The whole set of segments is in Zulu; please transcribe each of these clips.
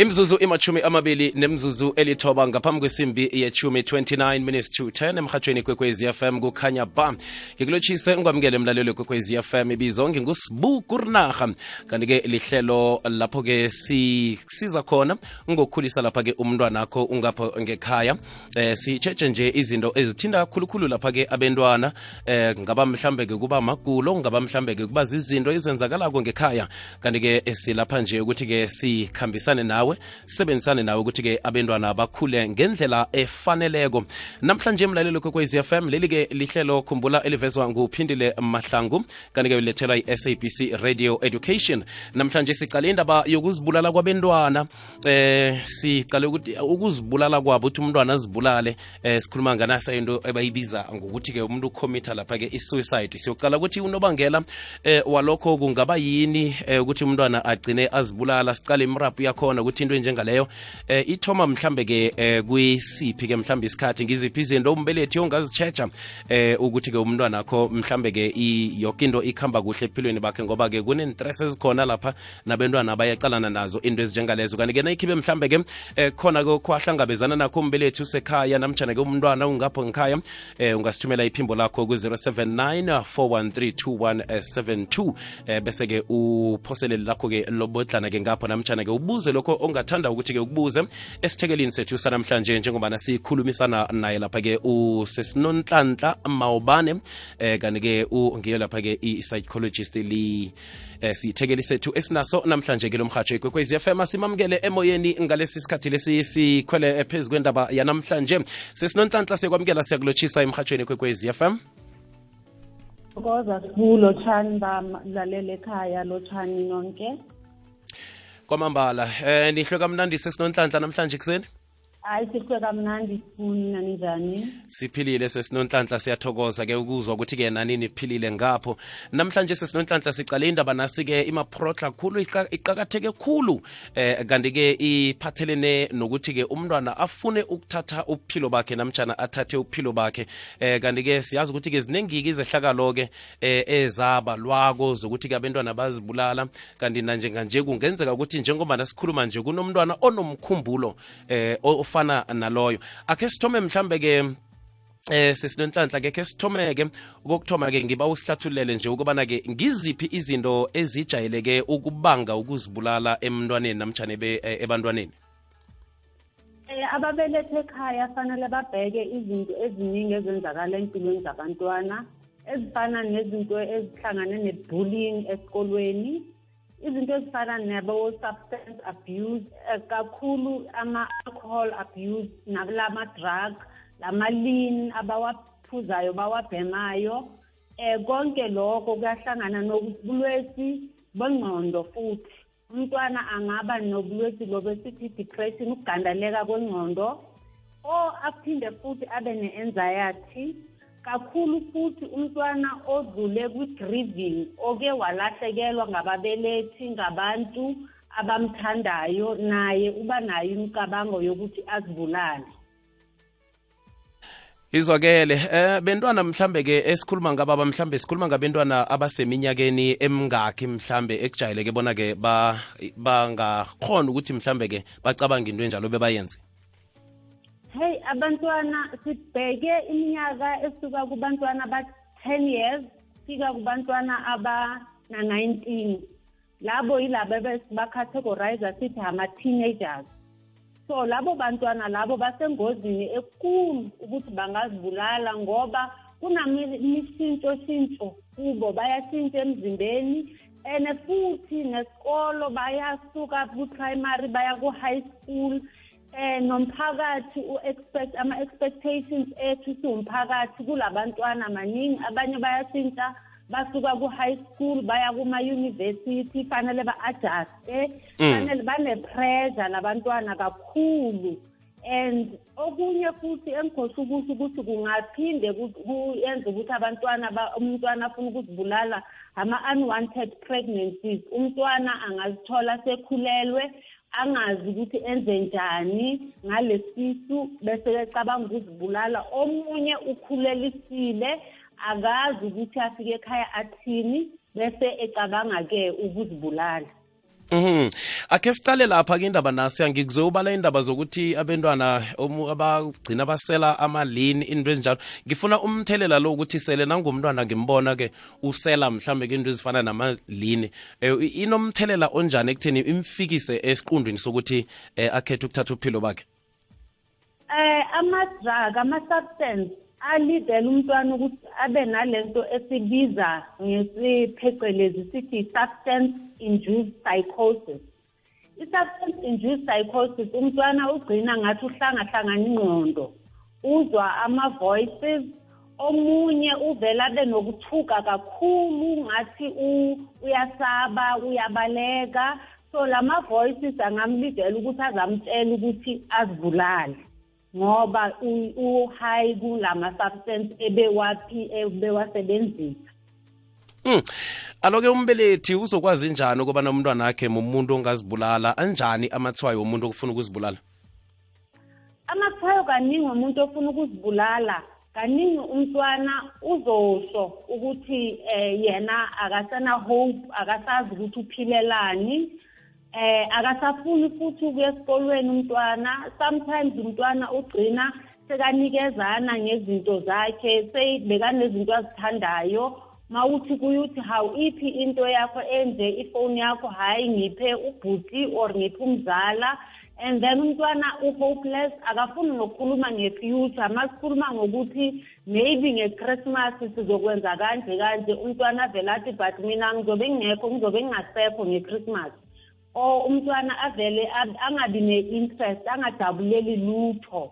imzuzu imachumi amabili nemzuzu elithoba ngaphambi kwesimbi yechumi 29 minutes to 10 emhatshweni kwekwezi fm kukhanya ba. Ngikulotshise ungamukele mlalelo kwekwezi fm ibizo ngingusibu kurinarha kanti-ke lihlelo lapho-ke sisiza khona ngokukhulisa lapha-ke umntwanakho ungapho ngekhaya. Eh sitshetshe nje izinto ezithinda khulukhulu lapha-ke abentwana. Eh ngaba mhlambe-ke kuba magulo ngaba mhlambe-ke kuba zizinto ezenzakalako ngekhaya. Kanti-ke silapha nje ukuthi-ke sikhambisane nawe sisebenzisane nawe ukuthi-ke abentwana bakhule ngendlela efaneleko. Namhlanje mlalelo kwekwez FM leli-ke lihlelo khumbula elivezwa nguphindile mahlangu kanti-ke ulethelwa i-sabc radio education. Namhlanje sicale indaba yokuzibulala kwabentwana eh sicale ukuthi ukuzibulala kwabo ukuthi umntwana azibulale eh sikhuluma nganasa into ebayibiza ngokuthi-ke umuntu ukhomitha lapha-ke i-suicide. Siyoqala ukuthi unobangela eh walokho kungaba yini eh ukuthi umntwana agcine azibulala? Sicale imrapu yakhona ukuthi into enjengaleyo eh ithoma mhlambe ke eh kwisiphi ke mhlambe isikhathi ngiziphi izinto umbelethi ongazitsheja eh ukuthi ke umntwana akho mhlambe ke yonke into ikhamba kuhle ephilweni bakhe ngoba ke kunentress ezikhona lapha nabantwana bayacalana nazo into ezinjengalezo. Kanti ke nayikhibe mhlambe ke eh khona ke kwahlangabezana nakho umbelethi usekhaya namtshana ke umntwana ungapho ngikhaya eh ungasithumela iphimbo lakho ku 079 4132172 eh bese ke uphoseleli lakho ke lobodlana ke ngapho namtshana ke ubuze lokho ongathanda ukuthi-ke ukubuze esithekelini sethu sanamhlanje njengoba sikhulumisana naye lapha-ke usesinonhlanhla mawubane eh kanti-ke ngiyo lapha-ke i-psychologist li eh siyithekeli sethu esinaso namhlanje ke lomhatsho ikwekwezi FM simamukele emoyeni ngalesi sikhathi lesi sikhwele phezu kwendaba yanamhlanje. Sesinonhlanhla siyakwamukela siyakulotshisa emhatshweni ikwekwezi FM koza sibulo tshani bamlalele ekhaya lotshani nonke kwamambala. Eh nihlwe kamnandi sesinonhlanhla namhlanje kuseni hayi sifike kamnandi sifuni naninjani siphilile sesinonhlanhla siyathokoza ke ukuzwa ukuthi-ke nani niphilile ngapho. Namhlanje sesinonhlanhla sicale indaba nasi-ke imaprotla khulu iqakatheke khulu. Eh kanti-ke iphathelene nokuthi-ke umntwana afune ukuthatha ubuphilo bakhe namtshana athathe ubuphilo bakhe. Eh kanti-ke siyazi ukuthi-ke zinengiki izehlakalo-ke eh ezabalwako zokuthi-ke abentwana bazibulala. Kanti nanjenganje kungenzeka ukuthi njengoba nasikhuluma nje kunomntwana onomkhumbulo eh ofana naloyo. Akhe sithome mhlambe ke eh sesinenhlanhla ke ke sithome ke ukukuthoma ke ngiba usihlathulele nje ukubana ke ngiziphi izinto ezijayeleke ukubanga ukuzibulala emntwaneni namtshane ebantwaneni? Eh ababelethe ekhaya fanele babheke izinto eziningi ezenzakala empilweni zabantwana ezifana nezinto ezihlangane ne-bullying esikolweni izinto ezifana nabo-substance abuse eh, kakhulu ama-alcohol abuse nalama-drug lamalin abawaphuzayo bawabhemayo. Eh konke lokho kuyahlangana nobulwesi bengqondo futhi. Umntwana angaba nobulwesi lobo sithi depression ukugandaleka kwengqondo. Or aphinde futhi abe ne-anxiety. Kakhulu futhi umntwana odlule kwi-grieving oke walahlekelwa ngababelethi ngabantu abamthandayo naye uba nayo imicabango yokuthi azibulale. Izwakele eh bentwana mhlambe ke esikhuluma ngababa mhlambe sikhuluma ngabentwana abaseminyakeni emingakhi mhlambe ekujayeleke bona ke ba bangakhona ukuthi mhlambe ke bacabanga into enjalo bebayenze. Hey abantwana sibheke iminyaka esuka kubantwana aba-10 years fika kubantwana abana-19 labo yilabo bacategorize sithi ama-teenagers. So labo bantwana labo basengozini ekulu ukuthi bangazibulala ngoba kunamishintsho-shintsho kubo bayashintsha emzimbeni and futhi nesikolo bayasuka ku-primary baya ku-high school. Eh nomphakathi u-expect ama-expectations ethu siwumphakathi kulabantwana maningi. Abanye bayashintsha basuka ku-high school baya kuma-university fanele ba-adjuste. Mm. fanele bane-pressure labantwana kakhulu. And okunye futhi engikhohle ukuthi ukuthi kungaphinde kuyenze ukuthi abantwana umntwana afuna ukuzibulala ama-unwanted pregnancies umntwana angazithola sekhulelwe. Angazi ukuthi enze njani ngalesisu bese ecabanga ukuzibulala. Omunye ukhulelisile akazi ukuthi afike ekhaya athini bese ecabanga-ke ukuzibulala. Mhm. Ake siqale lapha ke indaba nasi ngikuzobala indaba zokuthi abantwana abagcina basela amalini into ezinjalo. Ngifuna umthelela lo ukuthi sele nangumntwana ngimbona ke usela mhlambe ke into ezifana namalini. Eh, inomthelela onjani ekutheni imfikise esiqundweni sokuthi eh, akhethe ukuthatha uphilo bakhe? Eh ama-drug ama-substance alidela umntwana ukuthi abe nalento esibiza ngesiphecelezi sithi substance induced psychosis. I-substance induced psychosis umntwana ugcina ngathi uhlangahlangana ingqondo uzwa ama-voices omunye uvela abe nokuthuka kakhulu ngathi uyasaba uyabaleka. So lama-voices angamlidela ukuthi azamtshela ukuthi azibulale. Ngoba uhigh kulama substance ebewaphi ebewasebenzisa. Mm. Aloke umbelethi uzokwazi njani ukuba nomntwana wakhe umuntu ongazibulala? Anjani amathwayo womuntu ofuna ukuzibulala? Amathwayo kaningi umuntu ofuna ukuzibulala. Kaningi umntwana uzosho ukuthi eh yena akasana hope akasazi ukuthi uphilelani eh akasafuni futhi ukuya esikolweni umntwana sometimes umntwana ugcina sekanikezana ngezinto zakhe seyibekanezinto azithandayo. Mawuthi kuyuthi hawu iphi into yakho enje? Ifoni yakho hayi ngiphe ubhuti or ngiphe umzala. And then umntwana u-hopeless akafuni nokukhuluma nge-future. Masikhuluma ngokuthi maybe nge-christmas sizokwenza kanje kanje. Umntwana vele athi but mina ngizobe ngingekho ngizobe ngingasekho nge-christmas. Or umntwana avele angabi ne-interest angajabuleli lutho.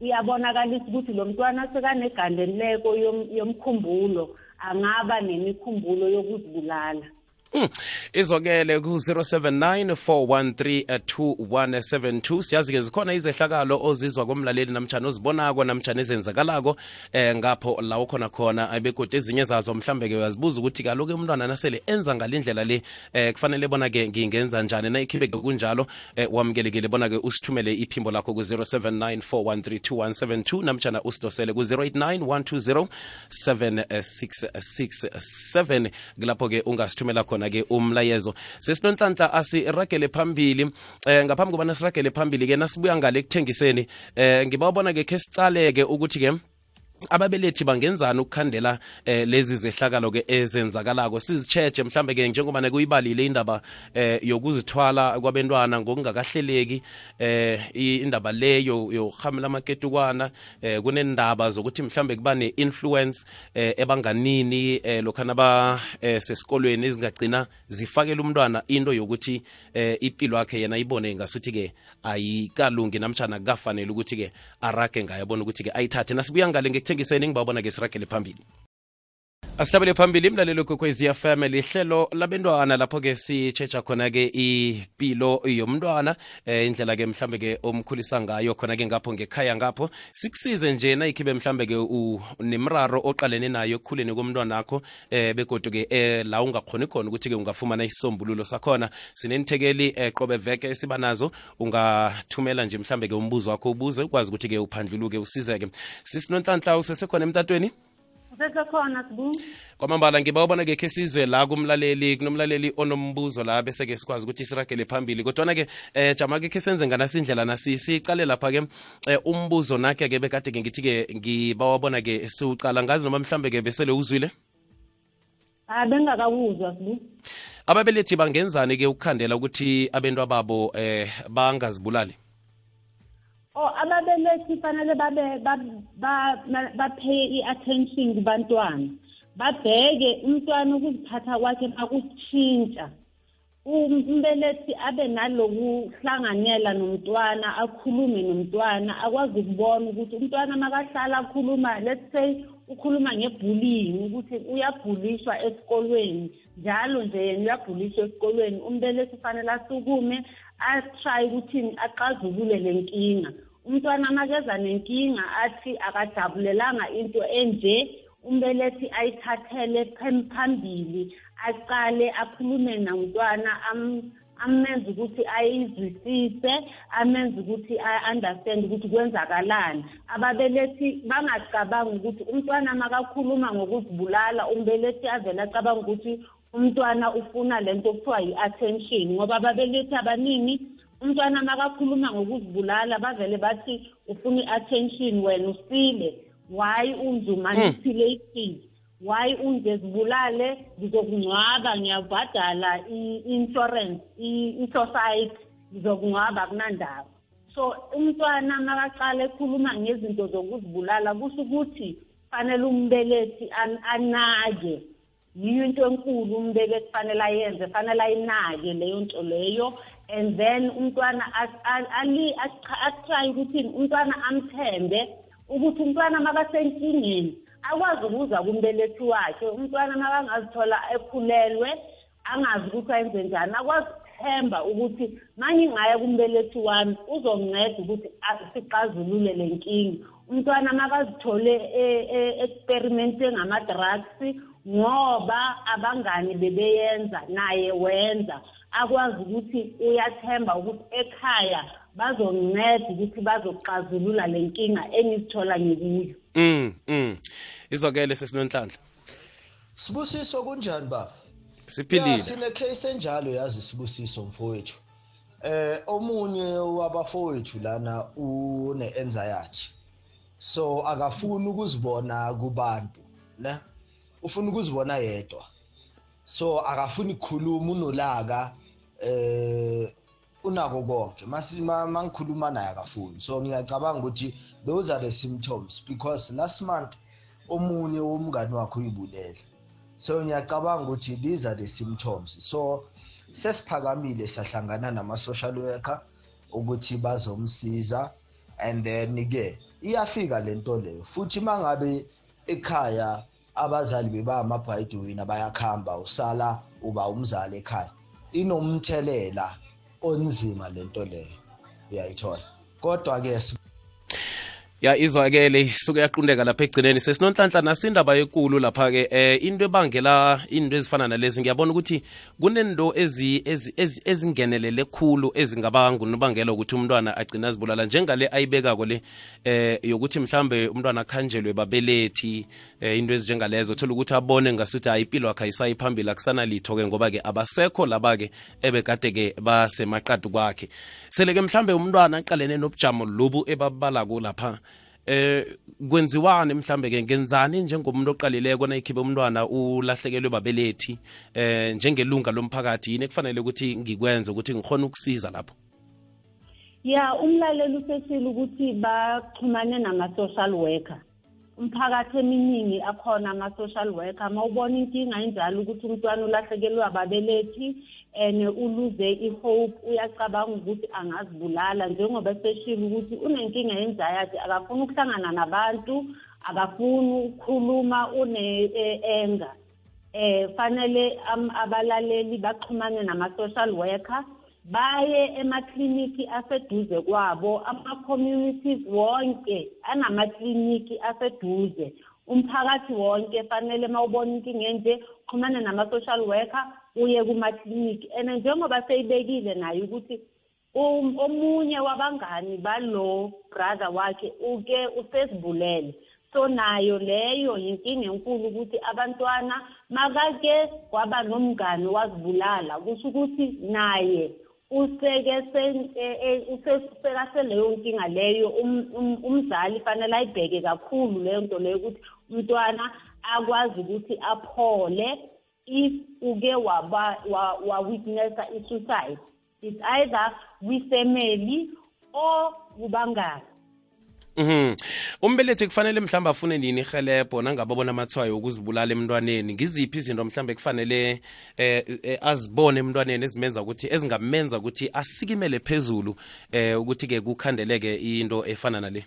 Iyabonakalisa ukuthi lo mntwana sekanegandeleko yomkhumbulo angaba nemikhumbulo yokuzibulala. Mm. izokele ku-079 413 siyazi ke zikhona izehlakalo ozizwa komlaleli namtshana ozibonako namtshana ezenzakalako eh ngapho la ukhona khona begodwa ezinye zazo mhlambe ke uyazibuza ukuthi kaloku umntwana nasele enza ngalindlela le eh kufanele bona ke ngingenza njani na ke kunjalo eh wamukelekile bona ke usithumele iphimbo lakho ku-079 413 namtshana usidosele ku-089 120 7667 kulapho ke ungasithumela khona ke umlayezo. Sesinonhlanhla asiragele phambili eh ngaphambi kobana siragele phambili ke nasibuya ngale ekuthengiseni eh ngibabona ke khe sicaleke ukuthi ke ababelethi bangenzani ukukhandela eh, lezi zehlakalo ke ezenzakalako? Sizitsheje mhlambe ke njengoba kuyibalile indaba eh, yokuzithwala kwabentwana ngokungakahleleki eh, indaba leyo yokuhamela amaketukwana eh, kunendaba zokuthi mhlambe kuba ne-influence eh, ebanganini eh, lokhana ba eh, sesikolweni ezingagcina zifakela umntwana into yokuthi eh, impilo yakhe yena ibone ngasuthi-ke ayikalungi namtshana kukafanele ukuthi-ke arage ngayo ukuthi-ke ayithathe. Nasibuya ngale ekuthengiseni ngibawubona ke siragele phambili. Asihlabele phambili imlalelo kwekwezi FM lihlelo labentwana lapho-ke sitshetsha khona-ke ipilo yomntwana. Eh, indlela ke mhlambe ke omkhulisa ngayo khona-ke ngapho ngekhaya ngapho. Sikusize nje nayikhibe mhlambe ke nemraro oqalene nayo ekukhuleni komntwana akho eh, begodu-ke eh, la ungakhoni khona ukuthi-ke ungafumana isombululo sakhona. Sinenithekeli eh, qobe veke esiba nazo ungathumela nje mhlambe ke umbuzo wakho ubuze ukwazi ukuthi-ke uphandluluke usizeke. Sisinonhlanhla usesekhona emtatweni sesekhona sibu. Kwamambala ngiba ubona ke khe sizwe la kumlaleli kunomlaleli onombuzo la bese ke sikwazi ukuthi siragele phambili. Kodwana ke eh jama ke khe senze nganasindlela nasi sicale lapha ke eh, umbuzo nakhe ke bekade ke ngithi ke ngiba wabona ke siuqala ngazi noma mhlambe ke besele uzwile? Ah bengakawuzwa sibu. Ababelethi bangenzani ke ukukhandela ukuthi abentwa babo eh bangazibulali? Oh ababelethi fanele babe bapay i-attention kubantwana. Babheke umntwana ukuziphatha kwakhe makushintsha umbelethi abe nalokuhlanganela nomntwana akhulume nomntwana akwazi ukubona ukuthi umntwana makahlala akhuluma let's say ukhuluma ngebullying ukuthi uyabhulishwa esikolweni njalo nje yena uyabhulishwa esikolweni umbelethi fanele asukume atry ukuthi axazulule le nkinga. Umntwana makeza nenkinga athi akajabulelanga into enje umbelethi ayithathele phambili aqale akhulume nomntwana amenze ukuthi ayizwisise amenze ukuthi a-understand ukuthi kwenzakalani. Ababelethi bangacabangi ukuthi umntwana makakhuluma ngokuzibulala umbelethi avele acabanga ukuthi umntwana ufuna lento kuthiwa yi-attention ngoba ababelethi abaningi umntwana makakhuluma ngokuzibulala bavele bathi ufuna i-attention wena usile. Why unzumanipulated why ungezibulale ngizokungcwaba ngiyabhadala i-insurance i-society. Ngizokungcwaba kunandaba so umntwana makaqala ekhuluma ngezinto zokuzibulala kusho ukuthi fanele umbelethi anake. Yiyo into enkulu umbelethi fanele ayenze fanele ayinake leyo nto leyo. And then umntwana atry ukuthi umntwana amthembe ukuthi umntwana makasenkingeni akwazi ukuza kumbelethi wakhe umntwana makangazithola ekhulelwe angazi ukuthi ayenze njani akwazi ukuthemba ukuthi mangingaya kumbelethi wami uzonginceda ukuthi sixazulule le nkinga. Umntwana makazithole e-experimente ngama-drugs ngoba abangani bebeyenza naye wenza. Akwazi ukuthi uyathemba ukuthi ekhaya bazonceda ukuthi bazoxazulula le nkinga engizithola ngikuyo. Mm mm. Izokele sesinonhlanhla. Sibusiso kunjani baba? Siphilile. Sine case enjalo yazi sibusiso mfowethu. Eh omunye wabafowethu lana une anxiety. So akafuni ukuzibona kubantu ne? Ufuna ukuzibona yedwa. So akafuni ukukhuluma unolaka eh unako konke. Mangikhuluma naye akafuni. So ngiyacabanga ukuthi those are the symptoms because last month omunye womngani wakhe uyibulele. So ngiyacabanga ukuthi these are the symptoms. So sesiphakamile sahlangana nama-social worker ukuthi bazomsiza and then ke iyafika lento leyo. Futhi mangabe ekhaya abazali bebayamabhayidweni bayakhamba usala uba umzali ekhaya. Inomthelela onzima lento leyo uyayithola kodwa ke ya izwakele isuke yaqundeka lapha ekugcineni. Sesinonhlanhla nasindaba ekulu lapha-ke eh into ebangela into ezifana nalezi ngiyabona ukuthi kunento ezingenelele khulu ezingaba ngunobangela ukuthi umntwana agcina azibulala. Njengale ayibekako le eh yokuthi mhlambe umntwana akhanjelwe babelethi eh into ezinjengalezo. Thola ukuthi abone ngasuthi hayi impilo yakhe akusana litho ke ngoba-ke abasekho laba-ke ebekade-ke basemaqadi kwakhe. Sele-ke mhlambe umntwana aqalene nobujamo lobu ebabalako lapha eh kwenziwane mhlambe ke ngenzani njengomuntu oqalileko nayikhibe umntwana ulahlekelwe babelethi? Eh njengelunga lomphakathi yini ekufanele ukuthi ngikwenze ukuthi ngikhone ukusiza lapho? Ya umlaleli usesile ukuthi baxhumane nama-social worker umphakathi eminingi akhona ama-social worker. Ma ubona inkinga enjalo ukuthi umntwana ulahlekelwe ababelethi and uluze i-hope uyacabanga ukuthi angazibulala. Njengoba eseshile ukuthi unenkinga yenzayathi akafuni ukuhlangana nabantu akafuni ukukhuluma une-enga eh fanele abalaleli baxhumane nama-social worker. Baye emakliniki aseduze kwabo ama-communities wonke anamakliniki aseduze. Umphakathi wonke fanele uma ubona inkinga enje xhumane nama-social worker uye kumakliniki. And njengoba seyibekile naye ukuthi um, omunye wabangani balo brother wakhe uke usesibulele. So nayo leyo yinkinga enkulu ukuthi abantwana makake kwaba nomngani wazibulala. Kusho ukuthi naye useke e, usekaseleyo nkinga leyo. Um, um, umzali fanele ayibheke kakhulu leyo nto leyo ukuthi umntwana akwazi ukuthi aphole if uke wa-witnessa i-suicide. It's either kwifamily or kubangani. Mhm. Umbelethi kufanele mhlamba afune nini ihelebho nangabe bona amathwayo ukuzibulala emntwaneni. Ngiziphi izinto mhlamba kufanele eh, eh azibone emntwaneni ezimenza ukuthi ezingamenza ukuthi asikimele phezulu eh ukuthi ke kukhandeleke into efana nale.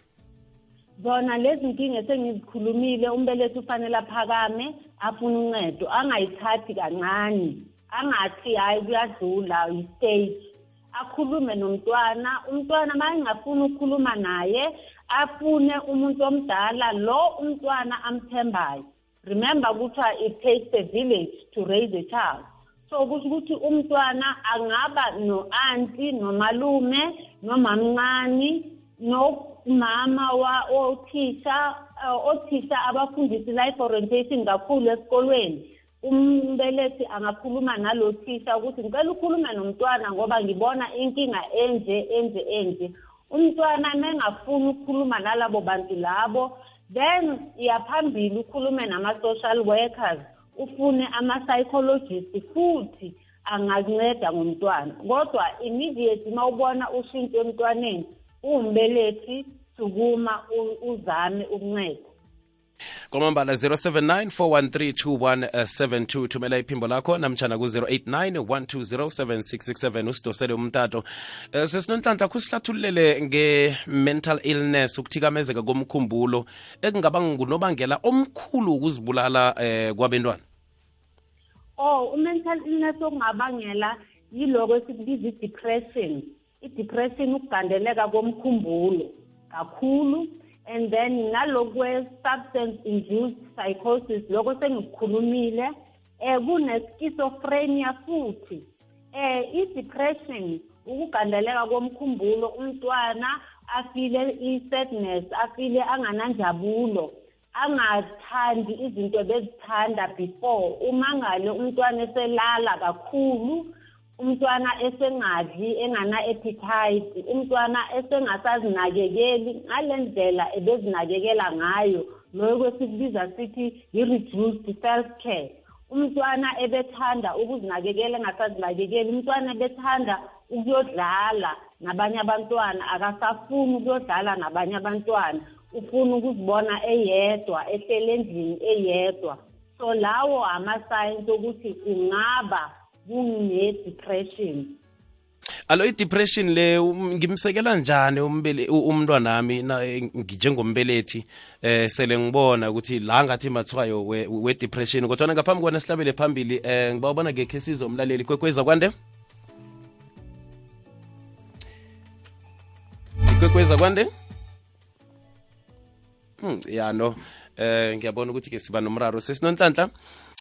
Zona lezi nkinga sengizikhulumile umbelethi ufanele aphakame afune uncedo angayithathi kancane. Angathi hayi kuyadlula i-stage akhulume nomntwana umntwana mayengafuni ukukhuluma naye afune umuntu omdala lo umntwana amthembayo. Remember kuthiwa it takes a village to raise a child. So kusho ukuthi umntwana angaba no-anti nomalume nomamncane nomama wa othisha uh, othisha abafundisi life orientation kakhulu esikolweni. Umbelethi angakhuluma nalo thisha ukuthi ngicela ukhulume nomntwana ngoba ngibona inkinga enje enje enje. Umntwana mengafuni ukukhuluma nalabo bantu labo then iyaphambili ukhulume nama-social workers ufune ama-psychologist futhi angakunceda ngomntwana. Kodwa immediate uma ubona ushintsho emntwaneni uwumbelethi sukuma uzame ukunceda. Kwamambala 079 413 thumela iphimbo lakho namtshana ku-089 1207667 usidosele umtato. Uh, sesinonhlanhla kusihlathululele nge-mental illness ukuthikamezeka komkhumbulo ekungaba ngunobangela omkhulu ukuzibulala eh, kwabentwana. Oh u-mental illness okungabangela yiloko esikubiza i-depression. I-depression ukugandeleka komkhumbulo kakhulu. And then nalokwe-substance induced psychosis lokho sengikukhulumile eh kune-schizophrenia futhi. Eh i-depression ukugandeleka komkhumbulo umntwana afile i-sadness afile angananjabulo angathandi izinto bezithanda before. Uma ngale umntwana eselala kakhulu umntwana esengadli engana-appetite umntwana esengasazinakekeli ngale ndlela ebezinakekela ngayo loyo kwesikubiza sithi i-reduced self care. Umntwana ebethanda ukuzinakekela engasazinakekeli umntwana ebethanda ukuyodlala nabanye abantwana akasafuni ukuyodlala nabanye abantwana ufuna ukuzibona eyedwa ehlele endlini eyedwa. So lawo ama-signs okuthi ungaba kune-depression alo i-depression le um, ngimsekela njani umntwana nami njengombelethi eh sele ngibona ukuthi la ngathi mathwayo we-depression we kodwa ngaphambi kwana sihlabele phambili eh ngiba ubona ngekhe sizo umlaleli kwekweza kwande? Ikwekweza kwande? Hmm ya no. Eh ngiyabona ukuthi ke siba nomraro. Sesinonhlanhla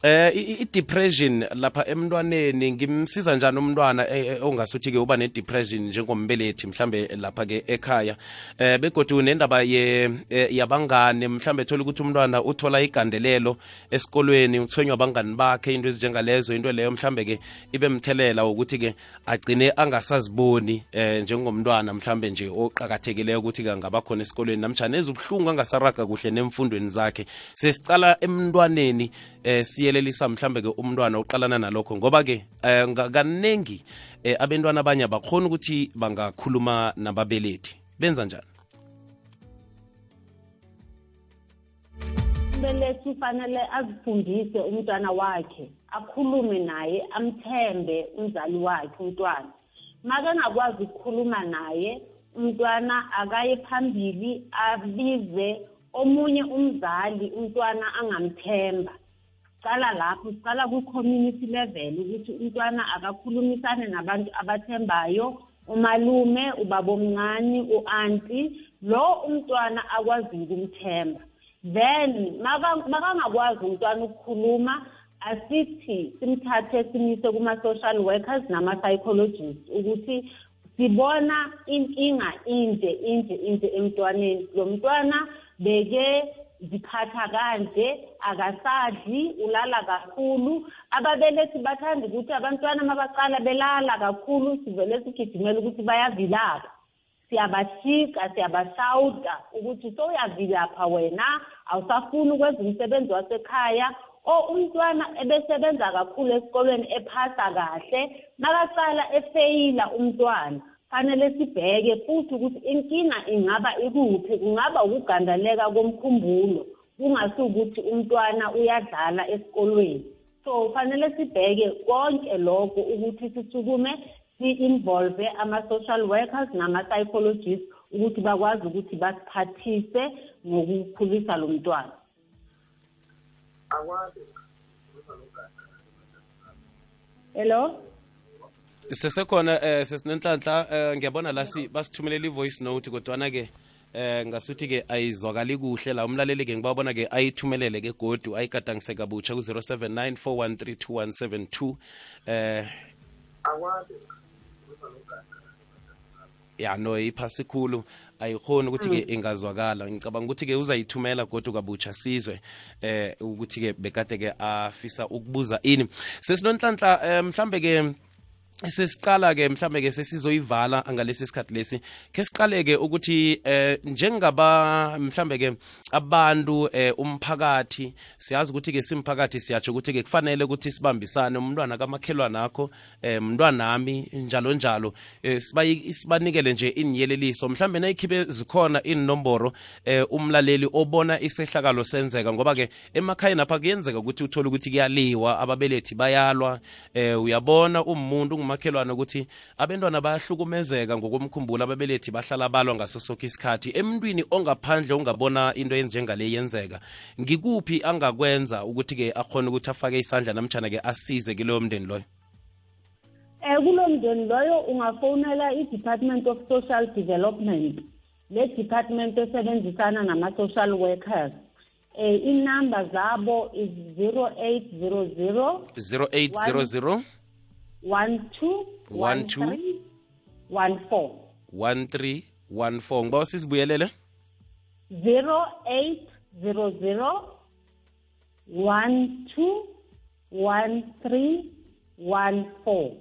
eh i-depression lapha emntwaneni ngimsiza njani umntwana eh, eh, ongasuthi ke uba ne-depression njengombelethi mhlambe lapha ke ekhaya? Eh begodu nendaba ye yabangane mhlambe thola ukuthi umntwana uthola igandelelo esikolweni uthonywa abangani bakhe into ezinjengalezo into leyo mhlambe ke ibe mthelela wokuthi ke agcine angasaziboni eh njengomntwana mhlambe nje oqakathekileyo ukuthi ke ngaba khona esikolweni. Namtshana ezibuhlungu angasaraga kuhle nemfundweni zakhe sesicala emntwaneni eh siyelelisa mhlambe ke umntwana uqalana nalokho. Ngoba ke eh, kaningi eh, abantwana abanye abakhona ukuthi bangakhuluma nababelethi. Benza njani? Umbelethi ufanele azifundise umntwana wakhe akhulume naye amthembe umzali wakhe umntwana. Makangakwazi ukukhuluma naye umntwana akaye phambili abize omunye umzali umntwana angamthemba. Siqala lapho siqala ku-community level ukuthi umntwana akakhulumisane nabantu abathembayo umalume ubaba omncane u-anti lo umntwana akwaziyo ukumthemba. Then makangakwazi umntwana ukukhuluma asithi simthathe simise kuma-social workers nama-psychologists ukuthi sibona inkinga inje inje inje emntwaneni. Lo mntwana beke ziphatha kanje akasadli ulala kakhulu. Ababelethi bathanda ukuthi abantwana mabaqala belala kakhulu sivele sigijimela ukuthi bayavilapha. Siyabashika siyabashawuta ukuthi sowuyavilapha wena awusafuni ukwenza umsebenzi wasekhaya. O umntwana ebesebenza kakhulu esikolweni ephasa kahle makaqala efeyila umntwana fanele sibheke futhi ukuthi inkinga ingaba ikuphi kungaba ukugandaleka komkhumbulo kungasukuthi umntwana uyadlala esikolweni. So fanele sibheke konke lokho ukuthi sisukume si-involve ama-social workers nama-psychologists ukuthi bakwazi ukuthi basiphathise ngokukhulisa lo mntwana. Hello? Sesekhona eh sesinenhlanhla eh ngiyabona la basithumelela i-voice note kodwana ke eh ngasuthi-ke ayizwakali kuhle. La umlaleli-ke ngibawabona-ke ayithumelele-ke godu ayigadangise kabutsha ku-079 413 eh ya no iphasi khulu. Ayikhoni ukuthi-ke ingazwakala. Ngicabanga ukuthi-ke uzayithumela kodwa kabutsha sizwe eh ukuthi-ke bekade-ke afisa ukubuza ini. Sesinonhlanhla eh, mhlambe-ke sesiqala ke mhlambe ke sesizoyivala ngalesi sikhathi lesi. Ke siqale ke ukuthi eh njengaba mhlambe ke abantu eh umphakathi siyazi ukuthi ke simphakathi siyatsho ukuthi ke kufanele ukuthi sibambisane umntwana kamakhelwana akho eh mntwana nami njalo njalo. Eh sibanikele nje inyeleliso mhlambe nayikhibe zikhona inomboro eh umlaleli obona isehlakalo senzeka ngoba ke emakhaya napha kuyenzeka ukuthi uthole ukuthi kuyaliwa ababelethi bayalwa. Eh uyabona umuntu ngumakhelwane ukuthi abantwana bayahlukumezeka ngokomkhumbulo ababelethi bahlala balwa ngaso sokho isikhathi. Emntwini ongaphandle ungabona into enjengale yenzeka ngikuphi angakwenza ukuthi-ke akhone ukuthi afake isandla namtshana-ke asize kuleyo mndeni loyo? Um kulo mndeni loyo ungafowunela i-department of social development. Le department esebenzisana nama-social workers. Um inamba zabo is 0800 0800 one two One two. three, one four 1314 ngiba sizibuyelele zero eight zero zero one two one three one four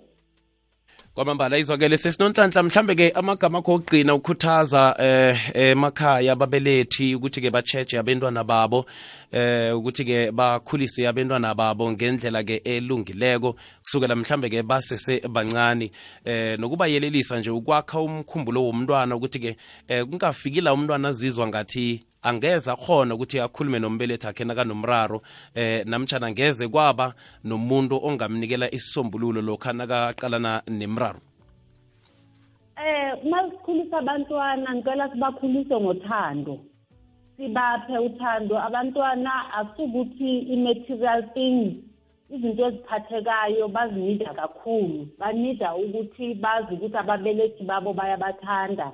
kwamambala izwakele sesinonhlanhla mhlambe-ke amagama akho okugqina ukukhuthaza eh emakhaya ababelethi ukuthi-ke bacheje abentwana babo eh ukuthi-ke bakhulise abentwana babo ngendlela-ke elungileko kusukela mhlambe-ke basese bancane. Eh nokubayelelisa nje ukwakha umkhumbulo womntwana ukuthi-ke eh kungafiki la umntwana azizwa ngathi angeze akhona ukuthi akhulume nombelethi akhe nakanomraro eh namtshana ngeze kwaba nomuntu ongamnikela isisombululo lokha nakaqalana nemraro. Eh uma sikhulisa abantwana ngicela sibakhulise ngothando. Sibaphe uthando. Abantwana asukuthi i-material things izinto eziphathekayo bazinida kakhulu. Banida ukuthi bazi ukuthi ababelethi babo bayabathanda.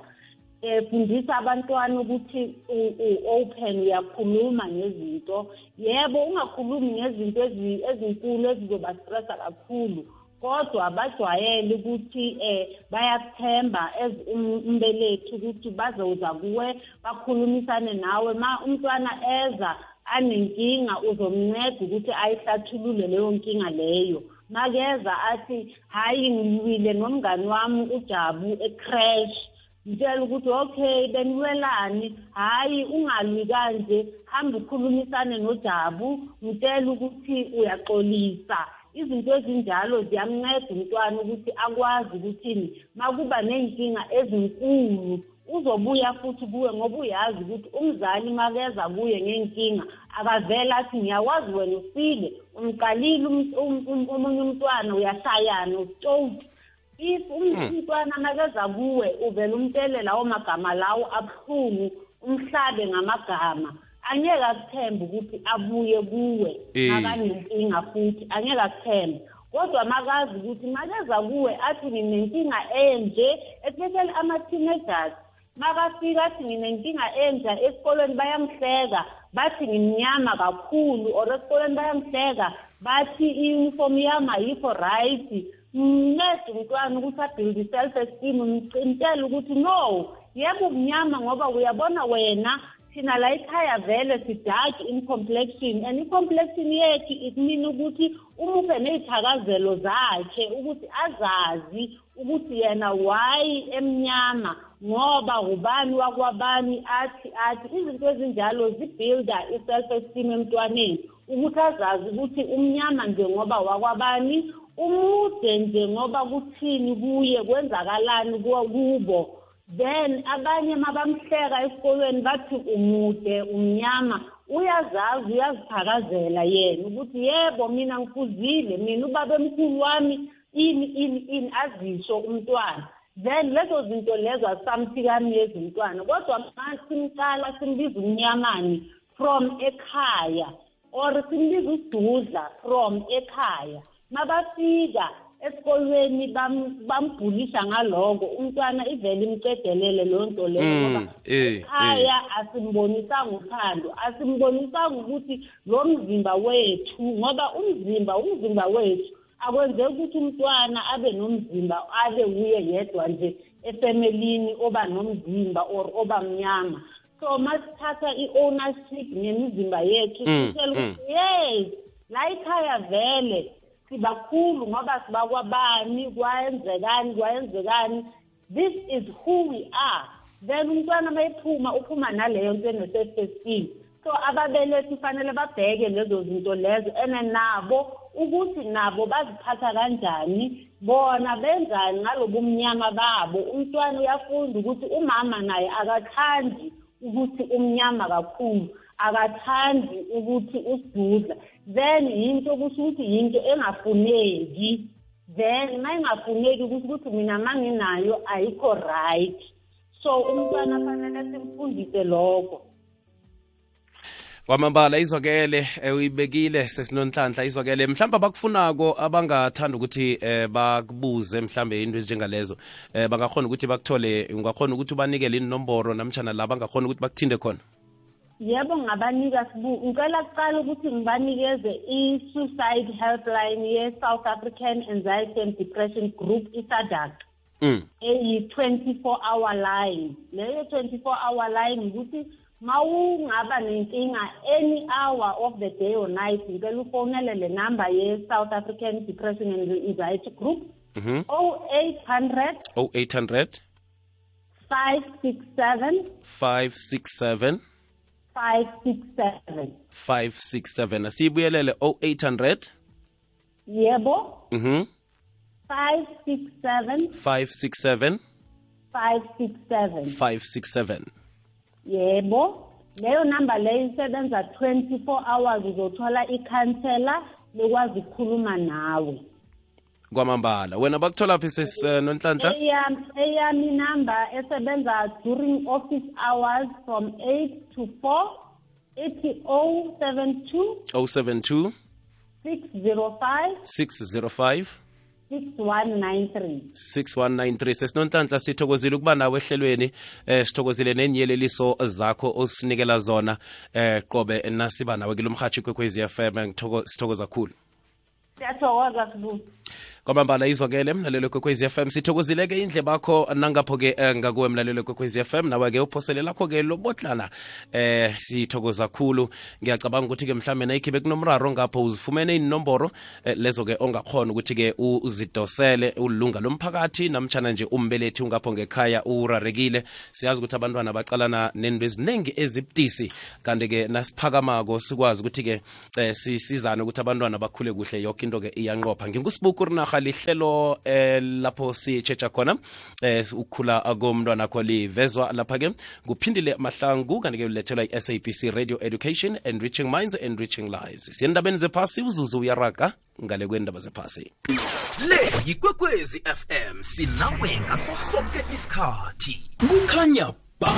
Eh fundisa abantwana ukuthi u-open uyakhuluma ngezinto. Yebo ungakhulumi ngezinto ezi- ezinkulu ezizobastressa kakhulu kodwa bajwayele ukuthi eh bayathemba as um- umbelethi ukuthi bazoza kuwe bakhulumisane nawe. Ma umntwana eza anenkinga uzomnceda ukuthi ayihlathulule leyo nkinga leyo. Makeza athi hayi ngiwile nomngani wami ujabu ecrash. Ngitshela ukuthi okay beniwelani hhayi ungalwi kanje. Hambe ukhulumisane nojabu. Ngitshela ukuthi uyaxolisa. Izinto ezinjalo ziyamnceda umntwana ukuthi akwazi ukuthini makuba ney'nkinga ezinkulu. Uzobuya futhi kuwe ngoba uyazi ukuthi umzali makeza kuye ngenkinga akavele athi ngiyakwazi wena ufile umqalile um- um- um- omunye umntwana uyashayana usitoti if umntwana nakeza kuwe uvele umtele lawo magama lawo abuhlungu umhlabe ngamagama angeke akuthembe ukuthi abuye kuwe. Eh. makanenkinga futhi angeke akuthembe. Kodwa makazi ukuthi makeza kuwe athi nginenkinga enje. Especially ama-teenagers makafika athi nginenkinga enja esikolweni bayamhleka. Bathi ngimnyama kakhulu or esikolweni bayamhleka. Bathi i-uniform yami ayikho right. Mncede umntwana ukuthi abuild i-self esteem ngimcintele ukuthi no yebo ubunyama ngoba uyabona wena thina la ekhaya vele sidark in complexion and i-complexion yethu ikumina ukuthi umuphe ney'thakazelo zakhe ukuthi azazi ukuthi yena why emnyama ngoba ubani wakwabani athi athi izinto ezinjalo zibuilda i-self esteem emntwaneni ukuthi azazi ukuthi umnyama njengoba wakwabani umude njengoba kuthini kuye kwenzakalani kubo. Then abanye mabamhleka esikolweni bathi umude umnyama uyazazi uyazithakazela yena ukuthi yebo mina ngifuzile mina ubaba emkhulu wami ini ini ini azisho umntwana then lezo zinto lezo asamthikamiyezi umntwana kodwa ma simqala simbiza umnyamani from ekhaya or simbiza usidudla from ekhaya. Mabafika esikolweni bam- bambhulisha ngaloko. Umntwana ivele imcedelele leyo nto leyo Mm, ngoba eh, ekhaya asimbonisanga uthando asimbonisanga ukuthi lo mzimba wethu ngoba umzimba umzimba wethu akwenzeki ukuthi umntwana abe nomzimba abe wuye yedwa nje efemelini oba nomzimba or oba mnyama. So masithatha i-ownership ngemizimba yethu Mm, sitshela mm. ukuthi yes la ekhaya vele sibakhulu ngoba sibakwabani kwayenzekani kwayenzekani. This is who we are. Then umntwana mayephuma uphuma naleyo nto ene-self-esteem so ababelethi fanele babheke lezo zinto lezo and nabo ukuthi nabo baziphatha kanjani. Bona benzani ngalobu umnyama babo. Umntwana uyafunda ukuthi umama naye akathandi ukuthi umnyama kakhulu. Akathandi ukuthi usidudla. Then yinto kusho ukuthi yinto engafuneki. Then ma ingafuneki kusho ukuthi mina ma nginayo ayikho right. So umntwana fanele simfundise lokho. Kwamambala izwakele eh, uyibekile sesinonhlanhla izwakele mhlawumbe abakufunako abangathanda ukuthi eh, bakubuze mhlambe into ezinjengalezo. Eh, bangakhona ukuthi bakuthole ungakhona ukuthi ubanikele inomboro namtshana la bangakhona ukuthi bakuthinde khona? Yebo ngabanika sibu ngicela kuqala ukuthi ngibanikeze i-suicide helpline ye-south african anxiety and depression group isadak mm. eyi-24 hour line leyo 24 hour line ukuthi mawungaba nenkinga any hour of the day or night ngicela ufonele le number ye-south african depression and anxiety group mm -hmm. 0800 0800 567 567 567 567 asiyibuyelele 0800 yebo. Mhm 567 567 567 567 yebo. Leyo namba leyo isebenza 24 hours uzothola ikhansela lokwazi ukukhuluma nawe kwamambala. Wena bakuthola phi sesinonhlanhla eyam eyami inamba esebenza during office hours from 8 to 4 ithi 072 072 605 605 6193 6193 sesinonhlanhla sithokozile ukuba nawe ehlelweni eh sithokozile nenyeleliso zakho osinikela zona. Eh qobe nasiba nawe kilo mhathi kwekwezi FM sithokoza kakhulu siyathokoza sibusi kwamambala izwakele mlalelo kwekwezi fm sithokozileke indle bakho nangapho-ke eh, ngakuwe mlalelo kwekwezi fm nawe-ke uphosele lakho-ke lobotlana eh sithokoza khulu. Ngiyacabanga ukuthi-ke mhlawumbe nayikhibe kunomraro ngapho uzifumene inomboro eh, lezo-ke ongakhona ukuthi-ke uzidosele ulunga lomphakathi. Namtshana nje umbelethi ungapho ngekhaya urarekile siyazi ukuthi abantwana baqalana nento eziningi ezibutisi kanti-ke nasiphakamako sikwazi ukuthi-ke eh, sisizane ukuthi abantwana bakhule kuhle yoke into-ke iyanqopha. Ngingusibuku rinarha lihlelo eh, lapho sitshetsha khona eh, ukukhula komntwana kho livezwa lapha-ke. Nguphindile mahlangu kanti-ke ulethelwa i-sabc radio education and reaching minds and reaching lives. Siyendabeni zephasi uzuzu uyaraga ngale kwendaba zephasi. Le yikwekwezi fm sinawe ngaso sonke isikhathi. Kukhanya ba